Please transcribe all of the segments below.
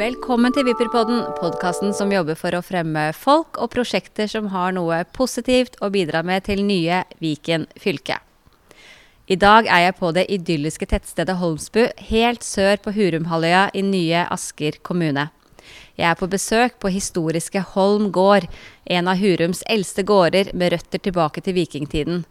Velkommen til Vipperpodden, podkasten som jobber for å fremme folk og prosjekter som har noe positivt å bidra med til nye Viken fylke. I dag er jeg på det idylliske tettstedet Holmsbu, helt sør på Hurumhalvøya i nye Asker kommune. Jeg er på besøk på historiske Holm gård, en av Hurums eldste gårder med røtter tilbake til vikingtiden.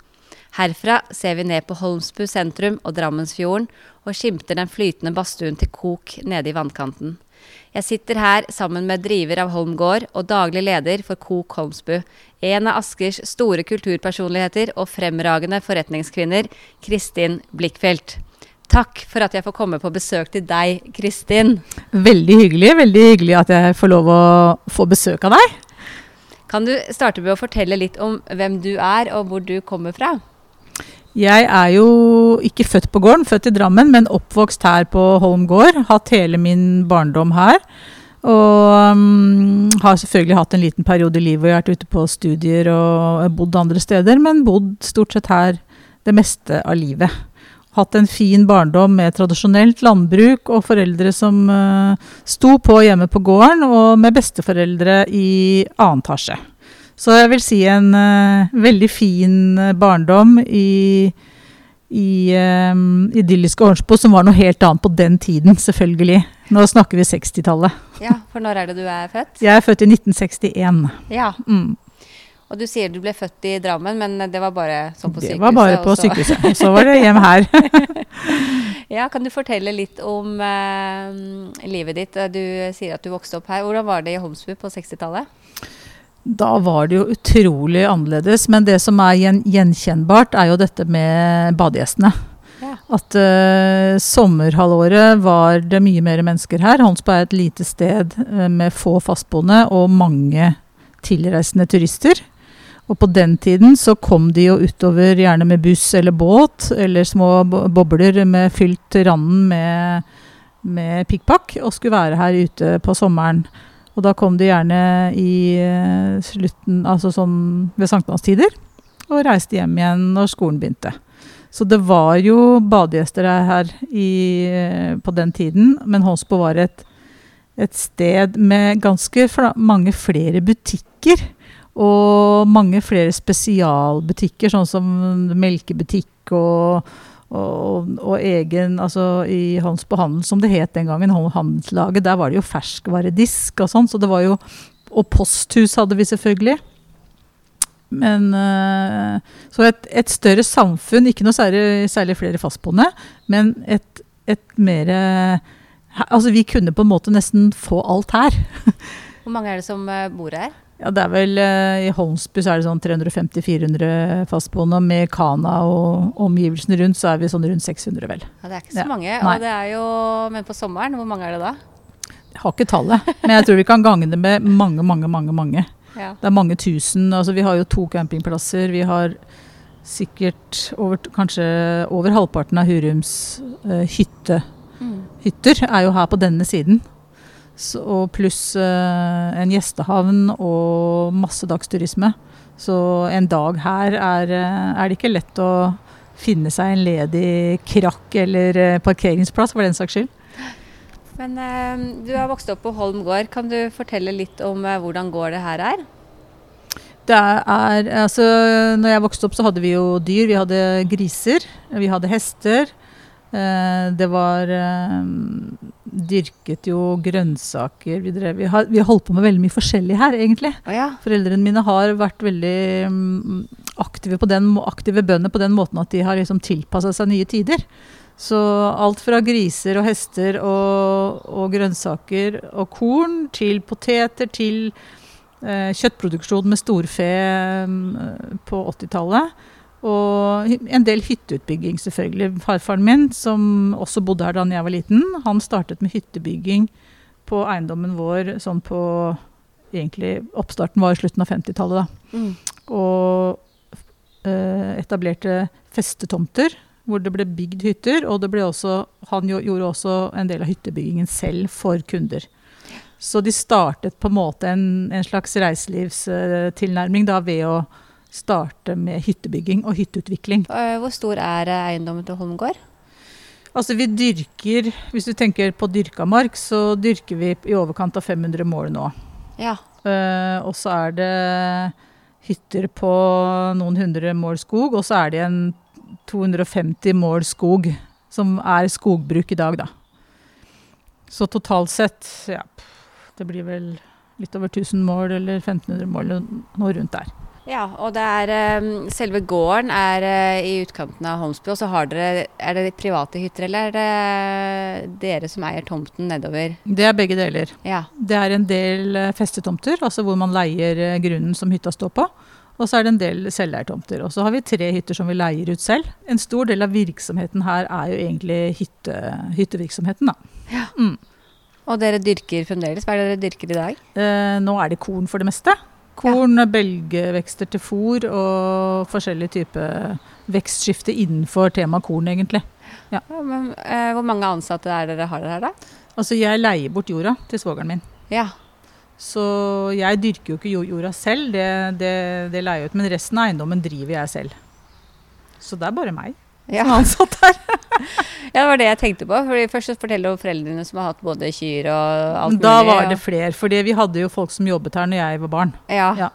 Herfra ser vi ned på Holmsbu sentrum og Drammensfjorden, og skimter den flytende badstuen til Kok nede i vannkanten. Jeg sitter her sammen med driver av Holm gård og daglig leder for Kok Holmsbu. En av Askers store kulturpersonligheter og fremragende forretningskvinner, Kristin Blikkfeldt. Takk for at jeg får komme på besøk til deg, Kristin. Veldig hyggelig. Veldig hyggelig at jeg får lov å få besøk av deg. Kan du starte med å fortelle litt om hvem du er, og hvor du kommer fra? Jeg er jo ikke født på gården, født i Drammen, men oppvokst her på Holm gård. Hatt hele min barndom her. Og um, har selvfølgelig hatt en liten periode i livet hvor jeg har vært ute på studier og bodd andre steder, men bodd stort sett her det meste av livet. Hatt en fin barndom med tradisjonelt landbruk og foreldre som uh, sto på hjemme på gården, og med besteforeldre i annen etasje. Så jeg vil si en uh, veldig fin uh, barndom i, i um, idylliske Hornsbo, som var noe helt annet på den tiden, selvfølgelig. Nå snakker vi 60-tallet. Ja, For når er det du er født? Jeg er født i 1961. Ja. Mm. Og du sier du ble født i Drammen, men det var bare sånn på sykehuset? det var bare på også. sykehuset. Og så var det hjem her. Ja, Kan du fortelle litt om eh, livet ditt? Du sier at du vokste opp her. Hvordan var det i Homsbu på 60-tallet? Da var det jo utrolig annerledes. Men det som er gjen gjenkjennbart, er jo dette med badegjestene. Ja. At uh, sommerhalvåret var det mye mer mennesker her. Holmsbu er et lite sted uh, med få fastboende og mange tilreisende turister. Og på den tiden så kom de jo utover gjerne med buss eller båt, eller små bobler med fylt randen med, med pikkpakk, og skulle være her ute på sommeren. Og da kom de gjerne i eh, slutten, altså sånn ved sankthanstider, og reiste hjem igjen når skolen begynte. Så det var jo badegjester her i, eh, på den tiden, men Holsbo var et, et sted med ganske mange flere butikker. Og mange flere spesialbutikker, sånn som melkebutikk og, og, og egen Altså i Holmsbo Handel, som det het den gangen, Handelslaget, der var det jo ferskvaredisk og sånn, så det var jo Og posthus hadde vi selvfølgelig. Men eh, Så et, et større samfunn, ikke noe særlig, særlig flere fastboende, men et, et mer Altså vi kunne på en måte nesten få alt her. Hvor mange er det som eh, bor her? Ja, det er vel eh, I Holmsbu så er det sånn 350-400 fastboende. og Med Kana og omgivelsene rundt så er vi sånn rundt 600, vel. Ja, Det er ikke så mange. Og det er jo, Men på sommeren, hvor mange er det da? Jeg har ikke tallet, men jeg tror vi kan gange det med mange, mange, mange. mange. Ja. Det er mange tusen. altså Vi har jo to campingplasser. Vi har sikkert over, kanskje over halvparten av Hurums uh, hytte, Mm. hytter er jo her på denne siden. Så, og pluss eh, en gjestehavn og masse dagsturisme. Så en dag her er, eh, er det ikke lett å finne seg en ledig krakk eller eh, parkeringsplass, for den saks skyld. Men eh, du har vokst opp på Holm gård. Kan du fortelle litt om eh, hvordan går det her er? Det er, altså, når jeg vokste opp, så hadde vi jo dyr. Vi hadde griser, vi hadde hester. Eh, det var Dyrket jo grønnsaker. Vi, drev, vi, har, vi holdt på med veldig mye forskjellig her, egentlig. Oh, ja. Foreldrene mine har vært veldig mm, aktive, på den, aktive bønder på den måten at de har liksom tilpassa seg nye tider. Så alt fra griser og hester og, og grønnsaker og korn til poteter til eh, kjøttproduksjon med storfe mm, på 80-tallet. Og en del hytteutbygging, selvfølgelig. Farfaren min, som også bodde her da jeg var liten, han startet med hyttebygging på eiendommen vår sånn på egentlig Oppstarten var i slutten av 50-tallet, da. Mm. Og eh, etablerte festetomter hvor det ble bygd hytter. Og det ble også, han jo, gjorde også en del av hyttebyggingen selv for kunder. Så de startet på en måte en, en slags reiselivstilnærming da ved å starte med hyttebygging og hytteutvikling. Eh, Hvor stor er eh, eiendommen til Holmgård? Altså vi dyrker, Hvis du tenker på dyrka mark, så dyrker vi i overkant av 500 mål nå. Ja. Uh, og så er det hytter på noen hundre mål skog, og så er det en 250 mål skog, som er skogbruk i dag, da. Så totalt sett, ja Det blir vel litt over 1000 mål eller 1500 mål, noe rundt der. Ja, og det er eh, Selve gården er eh, i utkanten av Holmsby, og så har dere Er det private hytter, eller er det dere som eier tomten nedover? Det er begge deler. Ja. Det er en del eh, festetomter, altså hvor man leier eh, grunnen som hytta står på. Og så er det en del selveiertomter. Og så har vi tre hytter som vi leier ut selv. En stor del av virksomheten her er jo egentlig hytte, hyttevirksomheten, da. Mm. Og dere dyrker fremdeles? Hva er det dere dyrker i dag? Eh, nå er det korn for det meste. Korn, belgvekster til fôr og forskjellige typer vekstskifte innenfor temaet korn, egentlig. Ja, men, eh, hvor mange ansatte er dere har her, da? Altså, jeg leier bort jorda til svogeren min. Ja. Så jeg dyrker jo ikke jorda selv, det, det, det leier jeg ut. Men resten av eiendommen driver jeg selv. Så det er bare meg Ja. som er ansatt her. ja, det var det jeg tenkte på. Fordi først fortelle om foreldrene som har hatt både kyr og alt mulig. Da var det flere, for vi hadde jo folk som jobbet her når jeg var barn. Ja. Ja.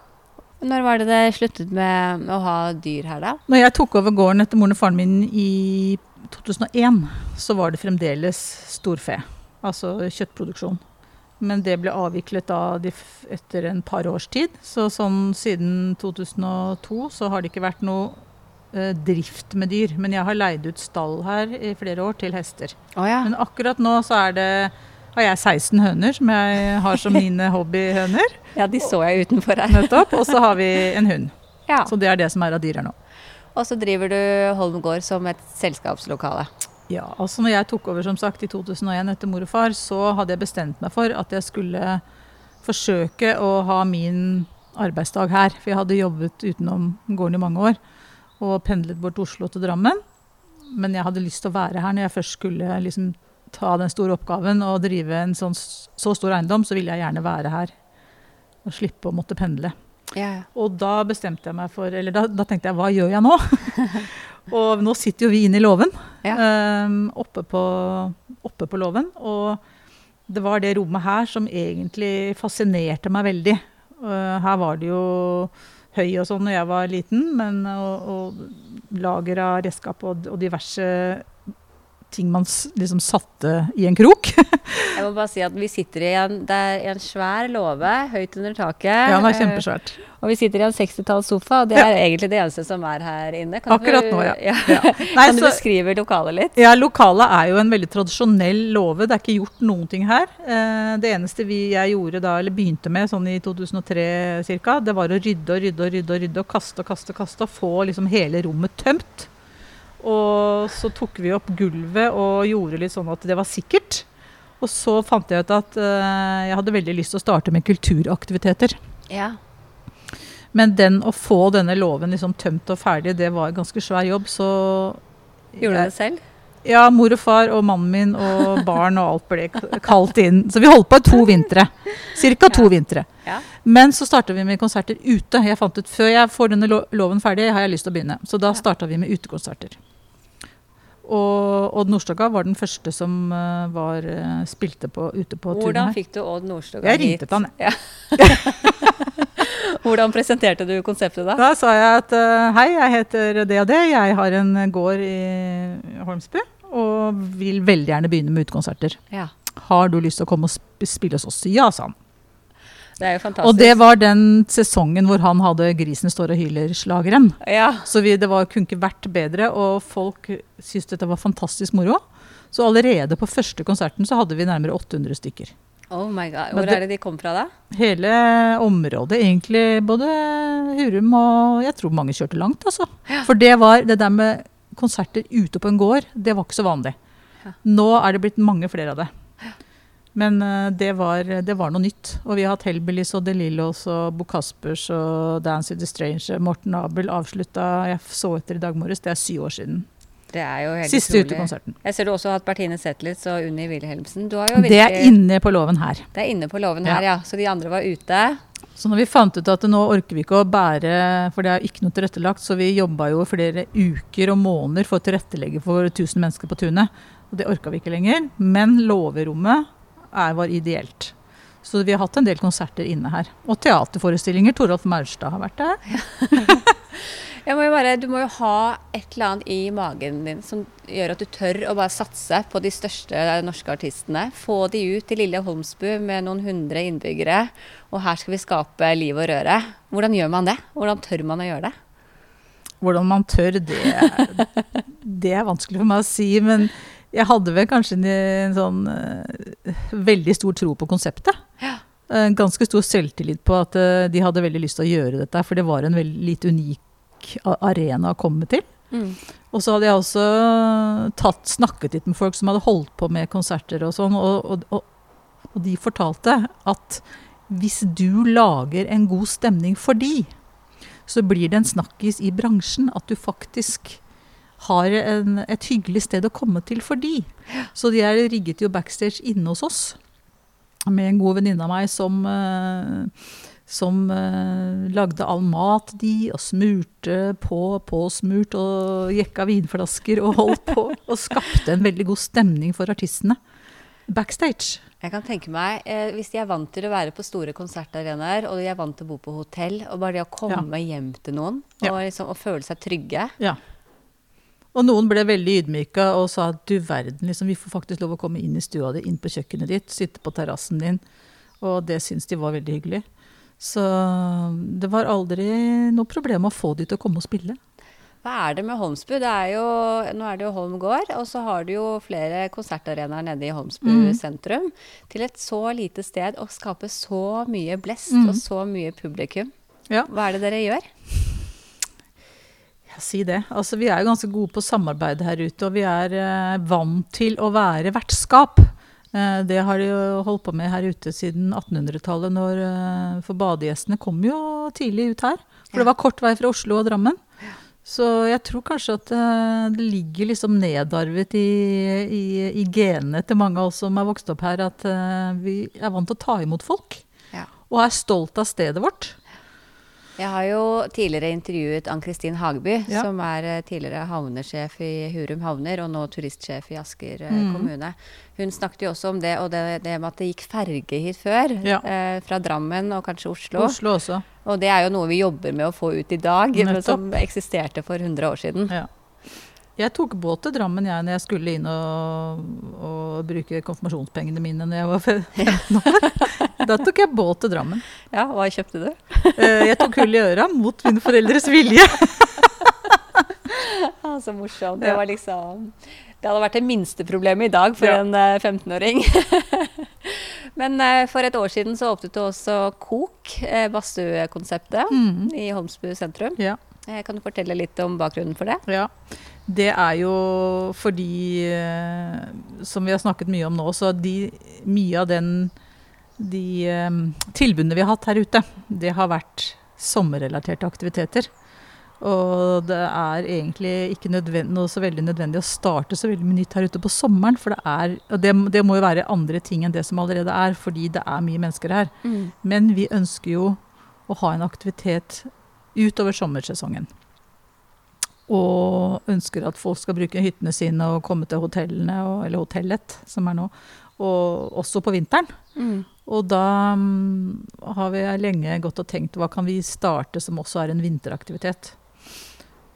Når var det det sluttet med å ha dyr her, da? Når jeg tok over gården etter moren og faren min i 2001, så var det fremdeles storfe. Altså kjøttproduksjon. Men det ble avviklet da etter en par års tid. Så sånn siden 2002 så har det ikke vært noe drift med dyr. Men jeg har leid ut stall her i flere år til hester. Oh, ja. Men akkurat nå så er det har jeg 16 høner som jeg har som mine hobbyhøner. ja, de så jeg utenfor her. Nettopp. Og så har vi en hund. Ja. Så det er det som er av dyr her nå. Og så driver du Holm gård som et selskapslokale. Ja, altså når jeg tok over som sagt i 2001 etter mor og far, så hadde jeg bestemt meg for at jeg skulle forsøke å ha min arbeidsdag her. For jeg hadde jobbet utenom gården i mange år og pendlet bort til Oslo til Drammen. Men jeg hadde lyst til å være her når jeg først skulle liksom ta den store oppgaven og drive en sånn, så stor eiendom, så ville jeg gjerne være her. Og slippe å måtte pendle. Ja, ja. Og da bestemte jeg meg for Eller da, da tenkte jeg hva gjør jeg nå? og nå sitter jo vi inne i låven. Ehm, oppe, på, oppe på låven. Og det var det rommet her som egentlig fascinerte meg veldig. Eh, her var det jo høy og sånn når jeg var liten, men og, og lager av redskap og, og diverse ting man liksom satte i en krok. Jeg må bare si at vi sitter i en, det er en svær låve høyt under taket. ja, den er eh, kjempesvært. Og vi sitter i en 60-tallssofa, og det er egentlig det eneste som er her inne. Kan Akkurat du, nå, ja. ja. Ja. Nei, kan du beskrive lokalet litt? Ja, Lokalet er jo en veldig tradisjonell låve. Det er ikke gjort noen ting her. Eh, det eneste vi, jeg gjorde da, eller begynte med sånn i 2003 ca., det var å rydde og rydde og rydde og rydde og kaste og kaste og kaste og få liksom hele rommet tømt. Og så tok vi opp gulvet og gjorde litt sånn at det var sikkert. Og så fant jeg ut at uh, jeg hadde veldig lyst til å starte med kulturaktiviteter. Ja. Men den å få denne låven liksom tømt og ferdig, det var en ganske svær jobb, så Gjorde du det selv? ja, mor og far og mannen min og barn og alt ble kalt inn. Så vi holdt på i to vintre. Cirka to Ja. vintre. Ja. Men så starta vi med konserter ute. Jeg fant ut Før jeg får denne loven ferdig, har jeg lyst til å begynne. Så da starta vi med utekonserter. Og Odd Nordstoga var den første som eh, var, eh, spilte på, ute på turen Hvordan fikk du Odd Nordstoga Jeg ringte han, han, Ja. Hvordan presenterte du konseptet da? Da sa jeg at eh, hei, jeg heter det og det. Jeg har en gård i Holmsby og vil veldig gjerne begynne med utekonserter. Ja. Har du lyst til å komme og spille hos oss? Ja, sa han. Det er jo fantastisk. Og det var den sesongen hvor han hadde 'Grisen står og hyler'-slageren. Ja. Så vi, det var, kunne ikke vært bedre, og folk syntes dette var fantastisk moro. Så allerede på første konserten så hadde vi nærmere 800 stykker. Oh my god. Hvor det- er det de kom fra da? Hele området, egentlig. Både Hurum og Jeg tror mange kjørte langt, altså. For det var det der med konserter ute på en gård, det var ikke så vanlig. Ja. Nå er det blitt mange flere av det. Men eh, det, var, det var noe nytt. Og vi har hatt Hellbillies og The Lillos og Bo Caspers og Dance with the Strange. Morten Abel avslutta Jeg så etter i dag morges, det er syv år siden. Det er jo helt Siste utekonserten. Jeg ser du også har hatt Bertine Zetlitz og Unni Wilhelmsen. Du har jo Det er inne på låven her. Det er inne på låven Ja. her, ja. Så de andre var ute. Så når vi fant ut at nå orker vi ikke å bære, for det er ikke noe tilrettelagt, så vi jobba jo flere uker og måneder for å tilrettelegge for 1000 mennesker på tunet. Og det orka vi ikke lenger. Men låverommet er, var ideelt. Så vi har hatt en del konserter inne her. Og teaterforestillinger. Toralf Maurstad har vært der. Må bare, du må jo ha et eller annet i magen din som gjør at du tør å bare satse på de største norske artistene. Få de ut til lille Holmsbu med noen hundre innbyggere, og her skal vi skape liv og røre. Hvordan gjør man det? Hvordan tør man å gjøre det? Hvordan man tør, det, det er vanskelig for meg å si. Men jeg hadde vel kanskje en, sånn uh, veldig stor tro på konseptet. Ja. En ganske stor selvtillit på at uh, de hadde veldig lyst til å gjøre dette, for det var en veldig litt unik arena å komme til. Mm. Og så hadde jeg også tatt, snakket litt med folk som hadde holdt på med konserter og sånn, og, og, og, og, de fortalte at hvis du lager en god stemning for de, så blir det en snakkis i bransjen at du faktisk har en, et hyggelig sted å komme til for de. Så de er rigget jo backstage inne hos oss med en god venninne av meg som uh, som uh, lagde all mat, de, og smurte på, påsmurt, og jekka vinflasker og holdt på. Og skapte en veldig god stemning for artistene backstage. Jeg kan tenke meg, eh, Hvis de er vant til å være på store konsertarenaer, og de er vant til å bo på hotell, og bare det å komme ja. hjem til noen og, ja. liksom, og, føle seg trygge ja. Og noen ble veldig ydmyka og sa at du verden, liksom, vi får faktisk lov å komme inn i stua di, inn på kjøkkenet ditt, sitte på terrassen din. Og det syns de var veldig hyggelig. Så det var aldri noe problem å få de til å komme og spille. Hva er det med Holmsbu? Det er jo, nå er det jo Holm gård, og så har du jo flere konsertarenaer nede i Holmsbu mm. sentrum. Til et så lite sted å skape så mye blest mm. og så mye publikum. Ja. Hva er det dere gjør? Ja, si det. Altså, vi er jo ganske gode på samarbeid her ute, og vi er eh, vant til å være vertskap. Eh, det har de jo holdt på med her ute siden 1800-tallet. Eh, for badegjestene kom jo tidlig ut her. For det var kort vei fra Oslo og Drammen. Så jeg tror kanskje at eh, det ligger liksom nedarvet i, i, i genene til mange av oss som er vokst opp her, at vi er vant til å ta imot folk. Ja. Og er stolt av stedet vårt. Jeg har jo tidligere intervjuet Ann-Kristin Hageby, ja. som er eh, tidligere havnesjef i Hurum havner og nå turistsjef i Asker mm. kommune. Hun snakket jo også om det, og det, det med at det gikk ferge hit før. Ja. Eh, fra Drammen og kanskje Oslo. Oslo også. Og det er jo noe vi jobber med å få ut i dag, som eksisterte for 100 år siden. Ja. Jeg tok båt til Drammen jeg når jeg skulle inn og, og bruke konfirmasjonspengene mine når jeg var 15 år. Da tok jeg båt til Drammen. Ja, Hva kjøpte du? Eh, jeg tok hull i øra mot mine foreldres vilje. ah, så morsomt. Det var liksom Det hadde vært det minste problemet i dag for ja. en 15-åring. Men uh, for et år siden så åpnet du også KOK, eh, badstuekonseptet, mm. i Holmsbu sentrum. Ja. Kan du fortelle litt om bakgrunnen for det? Ja, det er jo fordi, eh, som vi har snakket mye om nå, så de, mye av den, de um, tilbudene vi har hatt her ute, det har vært sommerrelaterte aktiviteter. Og det er egentlig ikke noe så veldig nødvendig å starte så veldig mye nytt her ute på sommeren. For det er Og det, det, må jo være andre ting enn det som allerede er, fordi det er mye mennesker her. Mm. Men vi ønsker jo å ha en aktivitet utover sommersesongen og ønsker at folk skal bruke hyttene sine og komme til hotellene, eller hotellet, som er nå, og også på vinteren. Mm. Og da um, har vi lenge gått og tenkt hva kan vi starte som også er en vinteraktivitet.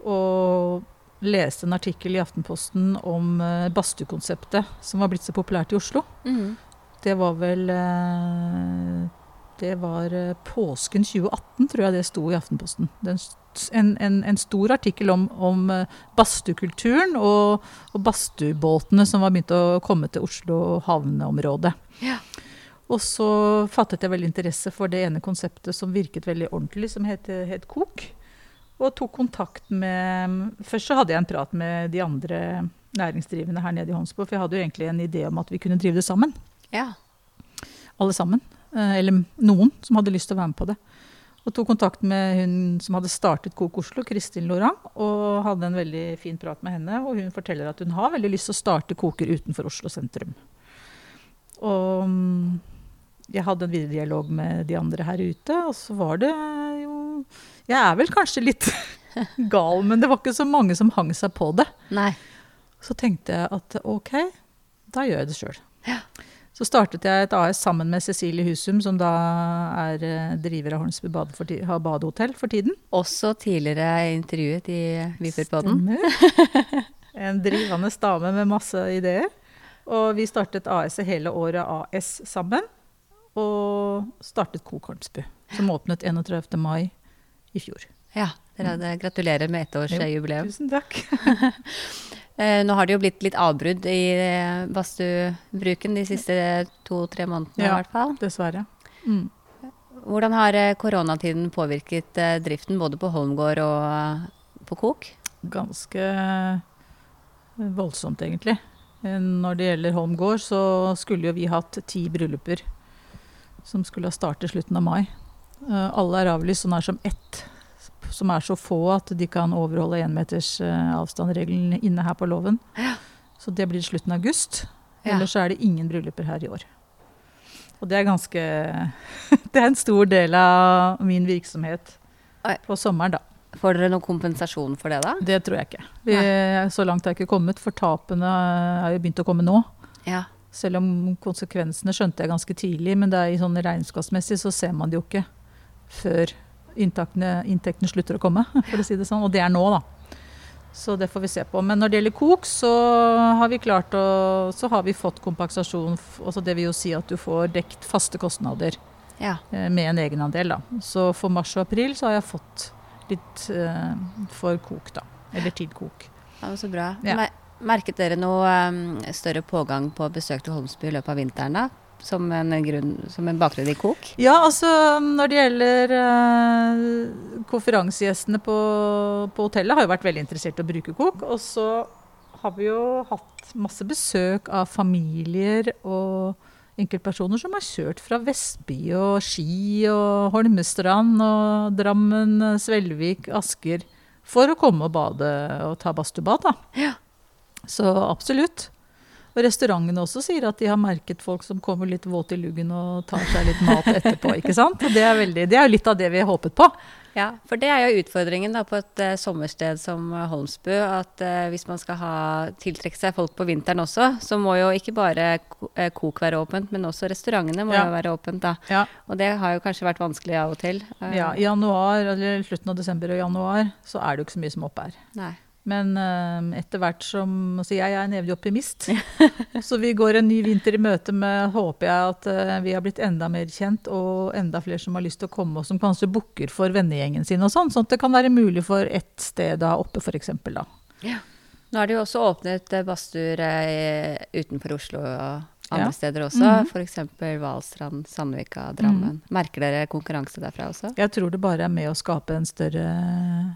Og leste en artikkel i Aftenposten om uh, badstuekonseptet som var blitt så populært i Oslo. Mm. Det var vel uh, Det var uh, påsken 2018, tror jeg det sto i Aftenposten. Den en, en, en stor artikkel om, om badstukulturen og, og badstubåtene som var begynt å komme til Oslo havneområde. Ja. Og så fattet jeg veldig interesse for det ene konseptet som virket veldig ordentlig, som het, het Kok. Og tok kontakt med Først så hadde jeg en prat med de andre næringsdrivende her nede i Hånsbo, for jeg hadde jo egentlig en idé om at vi kunne drive det sammen. Ja. Alle sammen. Eh, eller noen som hadde lyst til å være med på det. Og tok kontakt med hun som hadde startet Kok Oslo, Kristin Lorang, og hadde en veldig fin prat med henne. Og hun forteller at hun har veldig lyst til å starte koker utenfor Oslo sentrum. Og, jeg hadde en videre dialog med de andre her ute, og så var det jo Jeg er vel kanskje litt gal, men det var ikke så mange som hang seg på det. Nei. Så tenkte jeg at ok, da gjør jeg det sjøl. Ja. Så startet jeg et AS sammen med Cecilie Husum, som da er eh, driver av Holmsby bade har badehotell for tiden. Også tidligere intervjuet i Viperpodden. En drivende dame med masse ideer. Og vi startet AS-et hele året AS sammen. Og startet Kok Holmsby, som åpnet 31. mai i fjor. Ja, dere gratulerer med ettårsjubileum. Tusen takk. Eh, nå har det jo blitt litt avbrudd i eh, badstuebruken de siste to-tre månedene i hvert fall. Dessverre. Mm. Hvordan har eh, koronatiden påvirket driften både på Holmgård og på Kok? Ganske voldsomt, egentlig. Når det gjelder Holmgård, så skulle jo vi hatt ti brylluper som skulle ha startet slutten av mai. Alle er avlyst så nær som ett, som er så få at de kan overholde énmeters avstandregelen inne her på låven. Så det blir slutten av august. Ja. Ellers er det ingen brylluper her i år. Og det er ganske Det er en stor del av min virksomhet på sommeren, da. Får dere noen kompensasjon for det, da? Det tror jeg ikke. Vi, så langt har jeg ikke kommet, for tapene er jo begynt å komme nå. Ja. Selv om konsekvensene skjønte jeg ganske tidlig, men det er i sånn regnskapsmessig så ser man det jo ikke før inntektene, slutter å komme, for å si det sånn. Og det er nå, da. Så det får vi se på. Men når det gjelder kok, så har vi klart å Så har vi fått kompensasjon. Altså det vil jo si at du får dekt faste kostnader ja. eh, med en egenandel, da. Så for mars og april så har jeg fått litt eh, for kok, da. Eller til kok. Ja, så bra. Ja. Merket dere noe um, større pågang på besøk til Holmsby i løpet av vinteren, da? Som en, grunn, som en bakgrunn i Kok? Ja, altså når det gjelder eh, konferansegjestene på, på hotellet, har jo vært veldig interessert i å bruke kok. Og så har vi jo hatt masse besøk av familier og enkeltpersoner som har kjørt fra Vestby og Ski og Holmestrand og Drammen, Svelvik, Asker for å komme og bade og ta badstubad, da. Ja. Så absolutt. Og restaurantene også sier at de har merket folk som kommer litt våt i luggen og tar seg litt mat etterpå. ikke sant? Det er, veldig, det er jo litt av det vi håpet på. Ja, for det er jo utfordringen da, på et uh, sommersted som eh, Holmsbu. At uh, hvis man skal ha, tiltrekke seg folk på vinteren også, så må jo ikke bare ko- Kok være åpent, men også restaurantene må Ja. jo være åpent. da. Ja, Og det har jo kanskje vært vanskelig av og til. Uh, ja, I januar, eller slutten av desember og januar så er det jo ikke så mye som oppe her. Nei. Men eh, etter hvert som Så jeg er en evig optimist. så vi går en ny vinter i møte med håper jeg at eh, vi har blitt enda mer kjent, og enda flere som har lyst til å komme, og som kanskje booker for vennegjengen sin og sånn. Sånn at det kan være mulig for ett sted da oppe, f.eks. da. Nå er det jo også åpnet eh, badstuer utenfor Oslo og andre Ja. steder også. Mm For F.eks. Valstrand, Sandvika, Drammen. Merker dere konkurranse derfra også? Jeg tror det bare er med å skape en større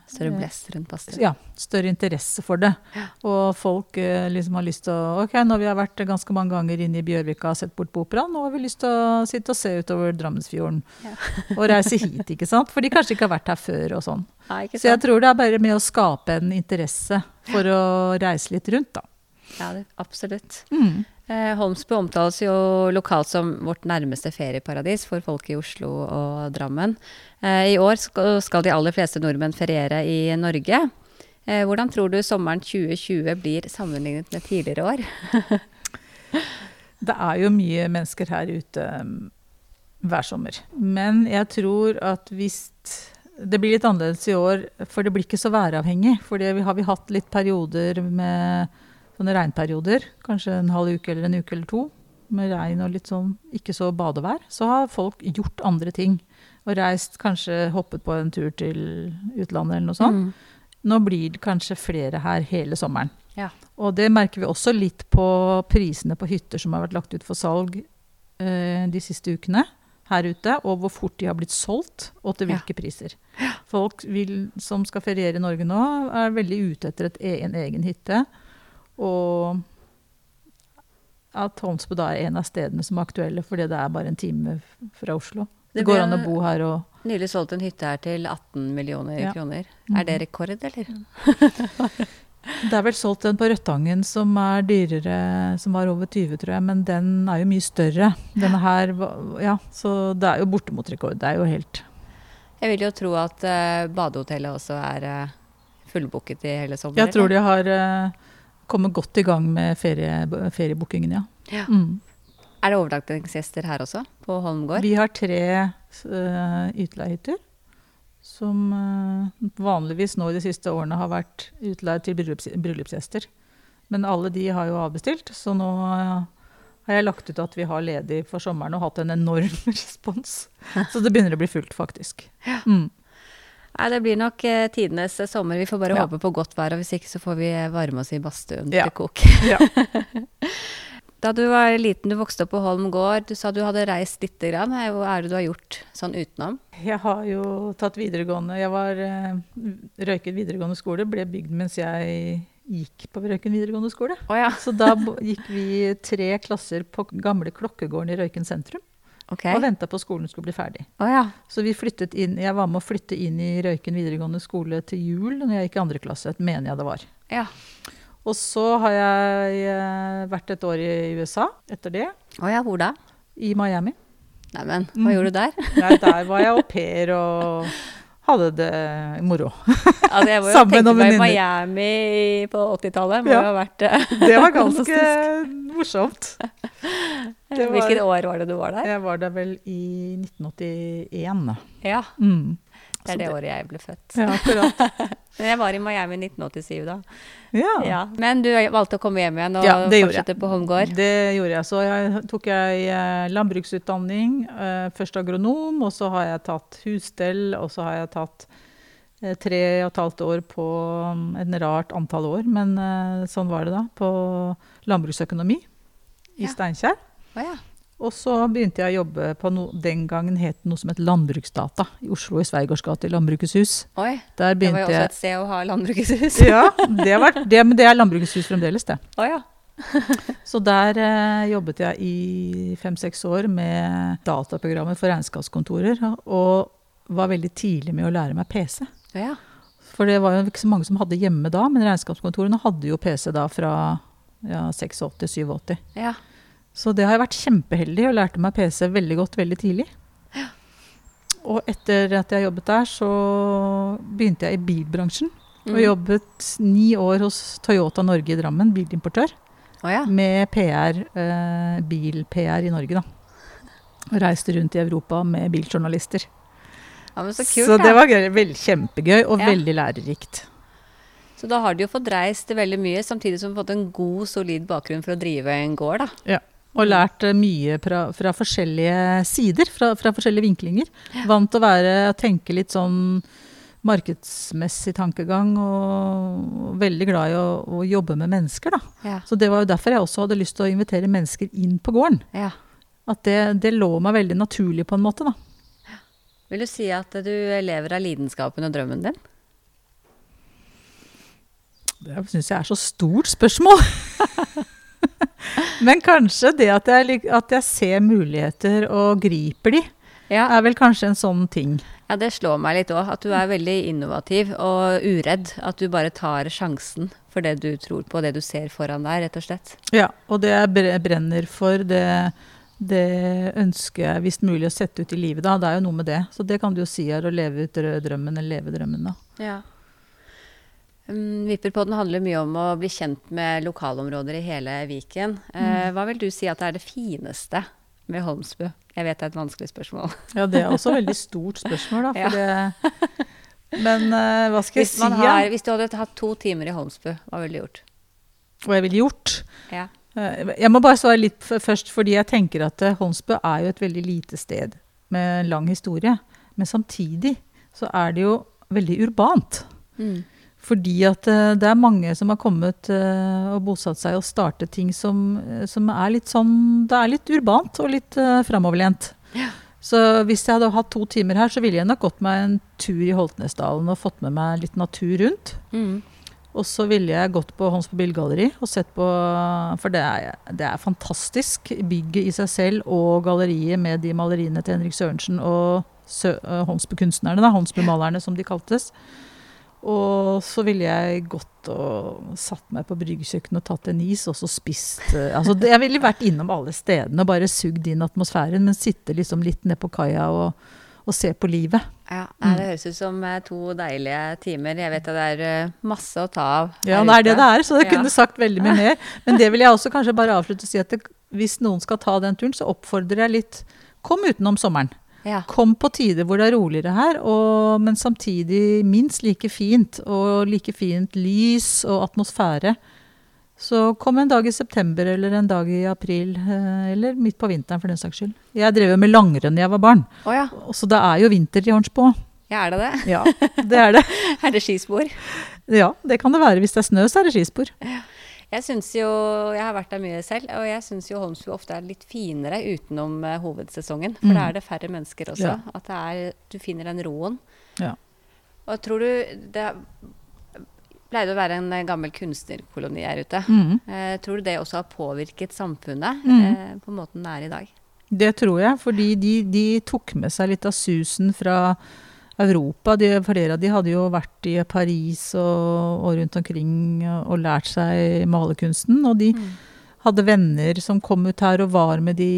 Større eh, blest rundt badstue? Ja, større interesse for det. Og folk eh, liksom har lyst til å Ok, vi har vært ganske mange ganger inne i Bjørvika og sett bort på operaen, nå har vi lyst til å sitte og se utover Drammensfjorden. Ja. og reise hit, ikke sant. For de kanskje ikke har vært her før og sånn. Nei, ikke Så jeg tror det er bare med å skape en interesse for å reise litt rundt, da. Ja, det, absolutt. Mm. Eh, Holmsbu omtales jo lokalt som vårt nærmeste ferieparadis for folk i Oslo og Drammen. Eh, I år skal, de aller fleste nordmenn feriere i Norge. Eh, hvordan tror du sommeren 2020 blir sammenlignet med tidligere år? Det er jo mye mennesker her ute um, hver sommer. Men jeg tror at hvis Det blir litt annerledes i år, for det blir ikke så væravhengig. For det har vi hatt litt perioder med sånne regnperioder. Kanskje en halv uke eller en uke eller to. Med regn og litt sånn ikke så badevær. Så har folk gjort andre ting. Og reist, kanskje hoppet på en tur til utlandet eller noe sånt. Mm. Nå blir det kanskje flere her hele sommeren. Ja. Og det merker vi også litt på prisene på hytter som har vært lagt ut for salg eh, de siste ukene her ute, og hvor fort de har blitt solgt, og til Ja. hvilke priser. Folk vil, som skal feriere i Norge nå, er veldig ute etter et, en egen hytte. Og at Holmsbu da er en av stedene som er aktuelle, fordi det er bare en time fra Oslo. Det, Det går an å bo her og Nylig solgt en hytte her til 18 millioner Ja. kroner. Mhm. Er det rekord, eller? Det er vel solgt en på Rødtangen som er dyrere, som var over 20, tror jeg. Men den er jo mye større. Denne her, ja. Så det er jo bortimot rekord. Det er jo helt Jeg vil jo tro at uh, badehotellet også er uh, fullbooket i hele sommer. Jeg tror de har eh, kommet godt i gang med ferie, feriebookingen, ja. Ja. Mm. Er det overnattingsgjester her også, på Holmgård? Vi har tre uh, utleiehytter. Som uh, vanligvis nå i de siste årene har vært utleid til bryllups, bryllupsgjester. Men alle de har jo avbestilt, så nå uh, har jeg lagt ut at vi har ledig for sommeren og hatt en enorm respons. Så det begynner å bli fullt, faktisk. Ja. Mm. Nei, det blir nok eh, tidenes eh, sommer. Vi får bare Ja. håpe på godt vær, og hvis ikke så får vi eh, varme oss i badstuen Ja. til kok. Ja. Da du var liten, du vokste opp på Holm gård, du sa du hadde reist lite grann. Eh, Hva er det du har gjort sånn utenom? Jeg har jo tatt videregående Jeg var eh, Røyken videregående skole ble bygd mens jeg gikk på Røyken videregående skole. Oh, ja, Så da gikk vi tre klasser på gamle klokkegården i Røyken sentrum ok. og venta på skolen skulle bli ferdig. Oh, ja. Så vi flyttet inn, jeg var med å flytte inn i Røyken videregående skole til jul når jeg gikk i andre klasse, mener jeg det var. ja. Og så har jeg eh, vært et år i USA etter det, Å ja, hvor da? i Miami. Neimen, hva Mm. gjorde du der? Nei, der var jeg au pair og hadde det moro. Altså, jeg må jo Sammen meg venninner. Miami på 80-tallet. Må Ja. jo ha vært eh, Det var ganske morsomt. det var- Hvilket år var det du var der? Jeg var der vel i 1981. Ja, Mm. det er det, det året jeg ble født. Ja, akkurat. Men jeg var i Miami i 1987 da. Ja. Ja. Men du valgte å komme hjem igjen og Ja, jeg. fortsette på Holmgård? Det gjorde jeg. Så jeg tok jeg eh, landbruksutdanning. eh, Først agronom, og så har jeg tatt husstell, og så har jeg tatt eh, tre og et halvt år på mm, en rart antall år, men sånn var det da, på landbruksøkonomi i Ja. Steinkjer. Oh, ja. Og så begynte jeg å jobbe på no, den gangen het noe som het Landbruksdata i Oslo, i Sveigårds gate, i Landbrukets hus. Oi, Der det var jo også et sted å ha landbrukets hus. Ja, det, var, det, men det er Landbrukets hus fremdeles, det. Oh, ja. Så der eh, jobbet jeg i fem-seks år med dataprogrammer for regnskapskontorer, og var veldig tidlig med å lære meg PC. Å ja. For det var jo ikke så mange som hadde hjemme da, men regnskapskontorene hadde jo PC da fra ja, 86-87. ja. Så det har jeg vært kjempeheldig og lærte meg PC veldig godt veldig tidlig. Og etter at jeg jobbet der, så begynte jeg i bilbransjen. Og Mm. jobbet ni år hos Toyota Norge i Drammen, bilimportør. Oh, ja. Med PR, eh, bil-PR i Norge, da. Og reiste rundt i Europa med biljournalister. ja, men så kult Så det var gøy, vel, kjempegøy og Ja. veldig lærerikt. Så da har du jo fått reist veldig mye, samtidig som du har fått en god, solid bakgrunn for å drive en gård, da. Og lært eh, mye fra, fra forskjellige sider, fra, fra forskjellige vinklinger. Vant til å være, tenke litt sånn markedsmessig tankegang, og veldig glad i å, å jobbe med mennesker, da. Ja. Så det var jo derfor jeg også hadde lyst til å invitere mennesker inn på gården. ja. At det, det lå meg veldig naturlig på en måte, da. Vil du si at du lever av lidenskapen og drømmen din? Det syns jeg er så stort spørsmål. Men kanskje det at jeg, at jeg ser muligheter og griper de, Ja, er vel kanskje en sånn ting. ja det slår meg litt òg. At du er veldig innovativ og uredd. At du bare tar sjansen for det du tror på, det du ser foran deg, rett og slett. Ja, og det jeg brenner for, det, det ønsker jeg hvis mulig å sette ut i livet. da. Det er jo noe med det. Så det kan du jo si er å leve ut drø- drømmen, eller leve drømmen, da. Ja. Um, Vipperpodden handler mye om å bli kjent med lokalområder i hele Viken. Eh, hva vil du si at er det fineste med Holmsbu? Jeg vet det er et vanskelig spørsmål. Ja, det er også et veldig stort spørsmål, da. Ja. Det, men eh, hva skal jeg Hvis, si? har, hvis du hadde hatt to timer i Holmsbu, hva ville du gjort? Hva jeg ville gjort? Ja. Eh, Jeg må bare svare litt først, fordi jeg tenker at Holmsbø er jo et veldig lite sted med lang historie. Men samtidig så er det jo veldig urbant. Mm. Fordi at eh, det er mange som har kommet eh, og bosatt seg og startet ting som, eh, som er litt sånn Det er litt urbant og litt framoverlent. Ja. Så hvis jeg hadde hatt to timer her, så ville jeg nok gått meg en tur i Holtnesdalen og fått med meg litt natur rundt. Mm. Og så ville jeg gått på Håndsbo Bildgalleri og sett på For det er, det er fantastisk. Bygget i seg selv og galleriet med de maleriene til Henrik Sørensen og Sø, på malerne som de kaltes. Og så ville jeg gått og satt meg på bryggekjøkkenet og tatt en is, og så spist eh, altså, Jeg ville vært innom alle stedene og bare sugd inn atmosfæren, men sitte liksom litt ned på kaia og, og se på livet. Ja, Det høres ut som eh, to deilige timer. Jeg vet at det er eh, masse å ta av. Ja, det er det det er, så jeg Ja. kunne sagt veldig mye mer. Men det vil jeg også kanskje bare avslutte og si at det, hvis noen skal ta den turen, så oppfordrer jeg litt Kom utenom sommeren. Ja. Kom på tider hvor det er roligere her, og, men samtidig minst like fint. Og like fint lys og atmosfære. Så kom en dag i september eller en dag i april, eh, eller midt på vinteren for den saks skyld. Jeg drev jo med langrenn da jeg var barn, oh, ja. så det er jo vinter i Hornsbo. ja, er det det? Ja, det er det. Er det skispor? Ja, det kan det være. Hvis det er snø, så er det skispor. Jeg syns jo Jeg har vært der mye selv, og jeg syns jo Holmsbu ofte er litt finere utenom uh, hovedsesongen. For Mm. da er det færre mennesker også. Ja. At det er, du finner den roen. Ja. Og tror du Det pleide å være en eh, gammel kunstnerkoloni her ute. Mm. Eh, tror du det også har påvirket samfunnet Mm. eh, på måten det er i dag? Det tror jeg, fordi de, de tok med seg litt av susen fra Europa. De, flere av de hadde jo vært i Paris og, og rundt omkring og, og lært seg malerkunsten. Og de hadde venner som kom ut her og var med de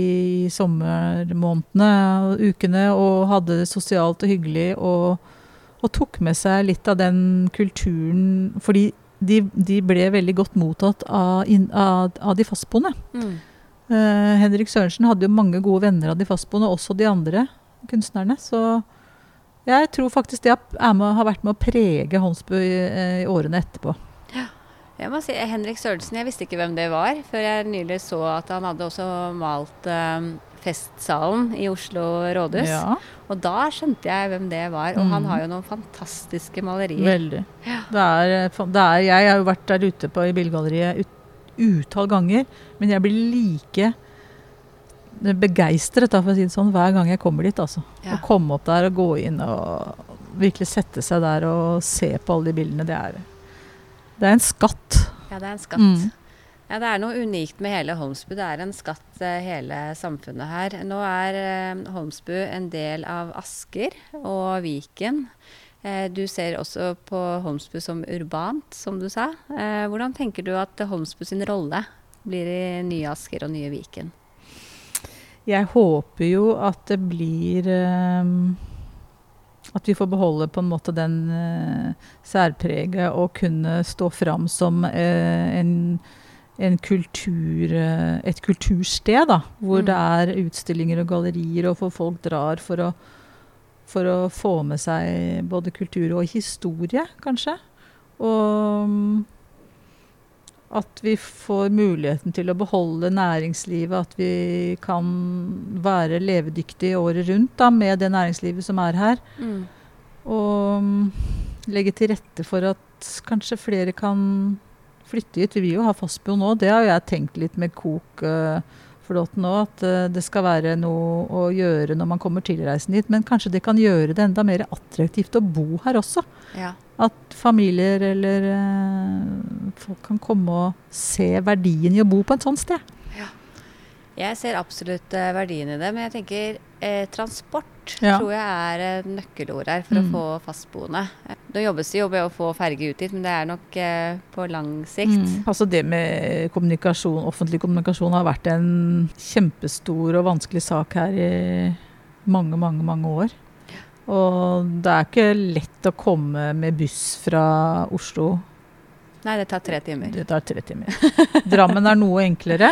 i sommermånedene og ukene og hadde det sosialt og hyggelig og, og tok med seg litt av den kulturen. Fordi de, de ble veldig godt mottatt av, av, av de fastboende. Mm. Uh, Henrik Sørensen hadde jo mange gode venner av de fastboende, også de andre kunstnerne. Så jeg tror faktisk det med, har vært med å prege Holmsbu i, eh, i årene etterpå. Jeg må si, Henrik Sørensen, jeg visste ikke hvem det var, før jeg nylig så at han hadde også malt eh, Festsalen i Oslo rådhus. Ja, Og da skjønte jeg hvem det var. Og han Mm. har jo noen fantastiske malerier. veldig. Det er, eh, det er, jeg har jo vært der ute på, i Billedgalleriet ut, utall ganger, men jeg blir like begeistret for å si det sånn, hver gang jeg kommer dit. altså. Ja. Å komme opp der og gå inn og virkelig sette seg der og se på alle de bildene, det er, det er en skatt. Ja, det er en skatt. Mm. Ja, det er noe unikt med hele Holmsbu. Det er en skatt, eh, hele samfunnet her. Nå er eh, Holmsbu en del av Asker og Viken. Eh, du ser også på Holmsbu som urbant, som du sa. Eh, hvordan tenker du at Holmsbu sin rolle blir i nye Asker og nye Viken? Jeg håper jo at det blir ehm, At vi får beholde på en måte den uh, særpreget og kunne stå fram som eh, en, en kultur, eh, et kultursted. da, Hvor Mm. det er utstillinger og gallerier, og hvor folk drar for å, for å få med seg både kultur og historie, kanskje. Og at vi får muligheten til å beholde næringslivet, at vi kan være levedyktige året rundt da, med det næringslivet som er her. Og mm, legge til rette for at kanskje flere kan flytte hit. Vi vil jo ha fastbo nå, det har jeg tenkt litt med Kok. Uh, Flåten òg, at eh, det skal være noe å gjøre når man kommer tilreisende hit. Men kanskje det kan gjøre det enda mer attraktivt å bo her også. Ja. At familier eller eh, folk kan komme og se verdien i å bo på et sånt sted. Jeg ser absolutt eh, verdien i det, men jeg tenker eh, transport Ja. tror jeg er et nøkkelord her for Mm. å få fastboende. Eh, Nå jobbes det jo med å få ferge ut dit, men det er nok eh, på lang sikt. Mm. Altså det med kommunikasjon, offentlig kommunikasjon har vært en kjempestor og vanskelig sak her i mange, mange, mange år. Og det er ikke lett å komme med buss fra Oslo. Nei, det tar tre timer. Det tar tre timer. Drammen er noe enklere,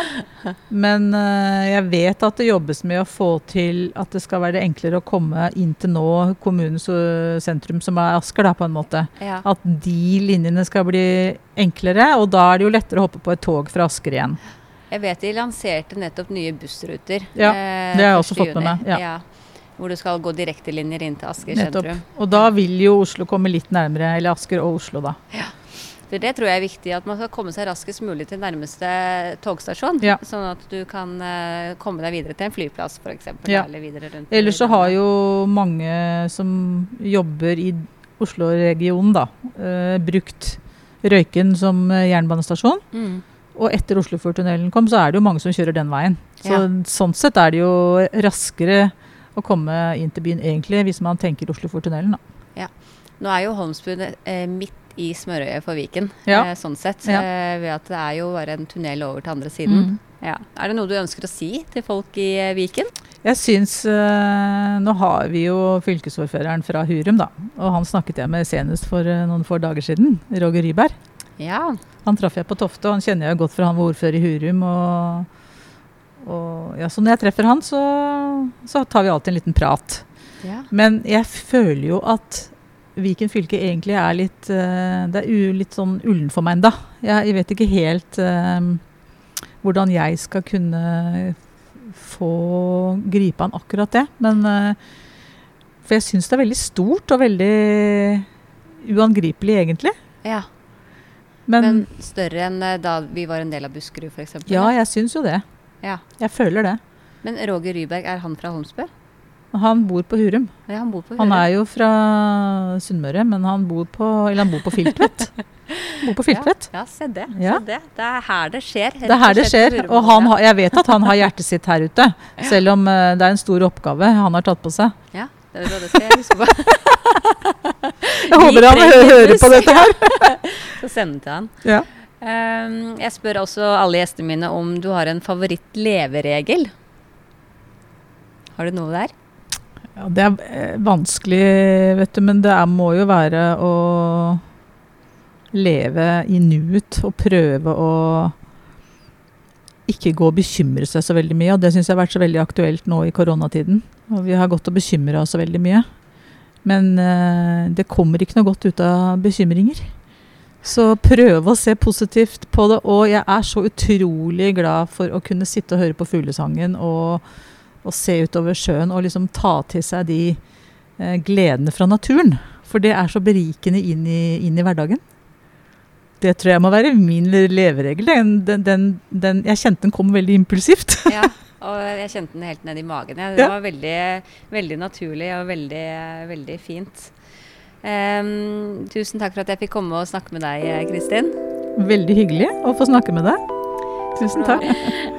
men eh, jeg vet at det jobbes med å få til at det skal være enklere å komme inn til nå kommunens eh, sentrum, som er Asker, da, på en måte. Ja. At de linjene skal bli enklere, og da er det jo lettere å hoppe på et tog fra Asker igjen. Jeg vet de lanserte nettopp nye bussruter. Ja, eh, det har jeg 1. også fått med meg, ja. Hvor du skal gå direktelinjer inn til Asker Nettopp. sentrum. Og da vil jo Oslo komme litt nærmere, eller Asker og Oslo, da. For det tror jeg er viktig, at man skal komme seg raskest mulig til nærmeste togstasjon. Ja. Sånn at du kan eh, komme deg videre til en flyplass, f.eks. Ja. Eller Ellers så har jo mange som jobber i Oslo-regionen, da, eh, brukt Røyken som eh, jernbanestasjon. mm. Og etter Oslofjordtunnelen kom, så er det jo mange som kjører den veien. Så Ja. sånn sett er det jo raskere å komme inn til byen egentlig, hvis man tenker Oslofjordtunnelen, da. Nå er jo Holmsbuen eh, midt i smørøyet for Viken, Ja. eh, sånn sett. Ja. Eh, ved at det er jo bare en tunnel over til andre siden. Mm. Ja. Er det noe du ønsker å si til folk i eh, Viken? Jeg syns eh, Nå har vi jo fylkesordføreren fra Hurum, da. Og han snakket jeg med senest for eh, noen få dager siden. Roger Ryberg. Ja. Han traff jeg på Tofte, og han kjenner jeg godt fra han var ordfører i Hurum. Og, og ja, så når jeg treffer han, så, så tar vi alltid en liten prat. ja. Men jeg føler jo at Viken fylke egentlig er litt eh, Det er litt sånn ullen for meg ennå. Jeg, jeg vet ikke helt um, hvordan jeg skal kunne få gripe an akkurat det. Men uh, For jeg syns det er veldig stort og veldig uangripelig, egentlig. ja. Men, Men større enn da vi var en del av Buskerud, f.eks.? ja, jeg syns jo det. ja. Jeg føler det. Men Roger Ryberg, er han fra Holmsbø? Han bor på Hurum. Ja, han bor på Han er jo fra Sunnmøre, men han bor på, eller han bor på Filtvet. Bor på Filtvet. Ja, ja, se det. Ja. Se det. Det er her det skjer. Det er her det skjer. Og han jeg vet at han har hjertet sitt her ute. Selv om eh, det er en stor oppgave han har tatt på seg. Ja, det, det skal jeg huske på. Jeg håper han hører på dette her. Så send til han. Ja. Ehm, jeg spør også alle gjestene mine om du har en favoritt-leveregel. Har du noe der? Ja, det er eh, vanskelig, vet du, men det er, må jo være å leve i nuet og prøve å ikke gå og bekymre seg så veldig mye. Og det syns jeg har vært så veldig aktuelt nå i koronatiden. Og vi har gått og bekymra oss så veldig mye. Men eh, det kommer ikke noe godt ut av bekymringer. Så prøve å se positivt på det. Og jeg er så utrolig glad for å kunne sitte og høre på fuglesangen og, og se utover sjøen og liksom ta til seg de eh, gledene fra naturen. For det er så berikende inn i, inn i hverdagen. Det tror jeg må være min leveregel. Den, den, den, den, jeg kjente den kom veldig impulsivt. Ja, og jeg kjente den helt ned i magen. Det Ja. var veldig, veldig naturlig og veldig, veldig fint. Um, tusen takk for at jeg fikk komme og snakke med deg, Kristin. Veldig hyggelig å få snakke med deg. Tusen takk.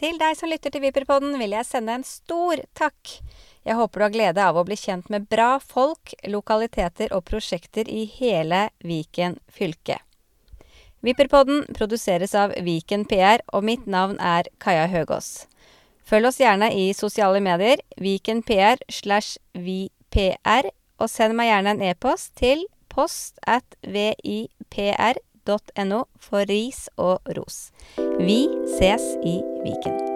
Til deg som lytter til Viperpodden, vil jeg sende en stor takk. Jeg håper du har glede av å bli kjent med bra folk, lokaliteter og prosjekter i hele Viken fylke. Viperpodden produseres av Viken PR, og mitt navn er Kaja Høgås. Følg oss gjerne i sosiale medier, Viken PR slash VPR, og send meg gjerne en e-post til post at vipr.no for ris og ros. Vi ses i Viken.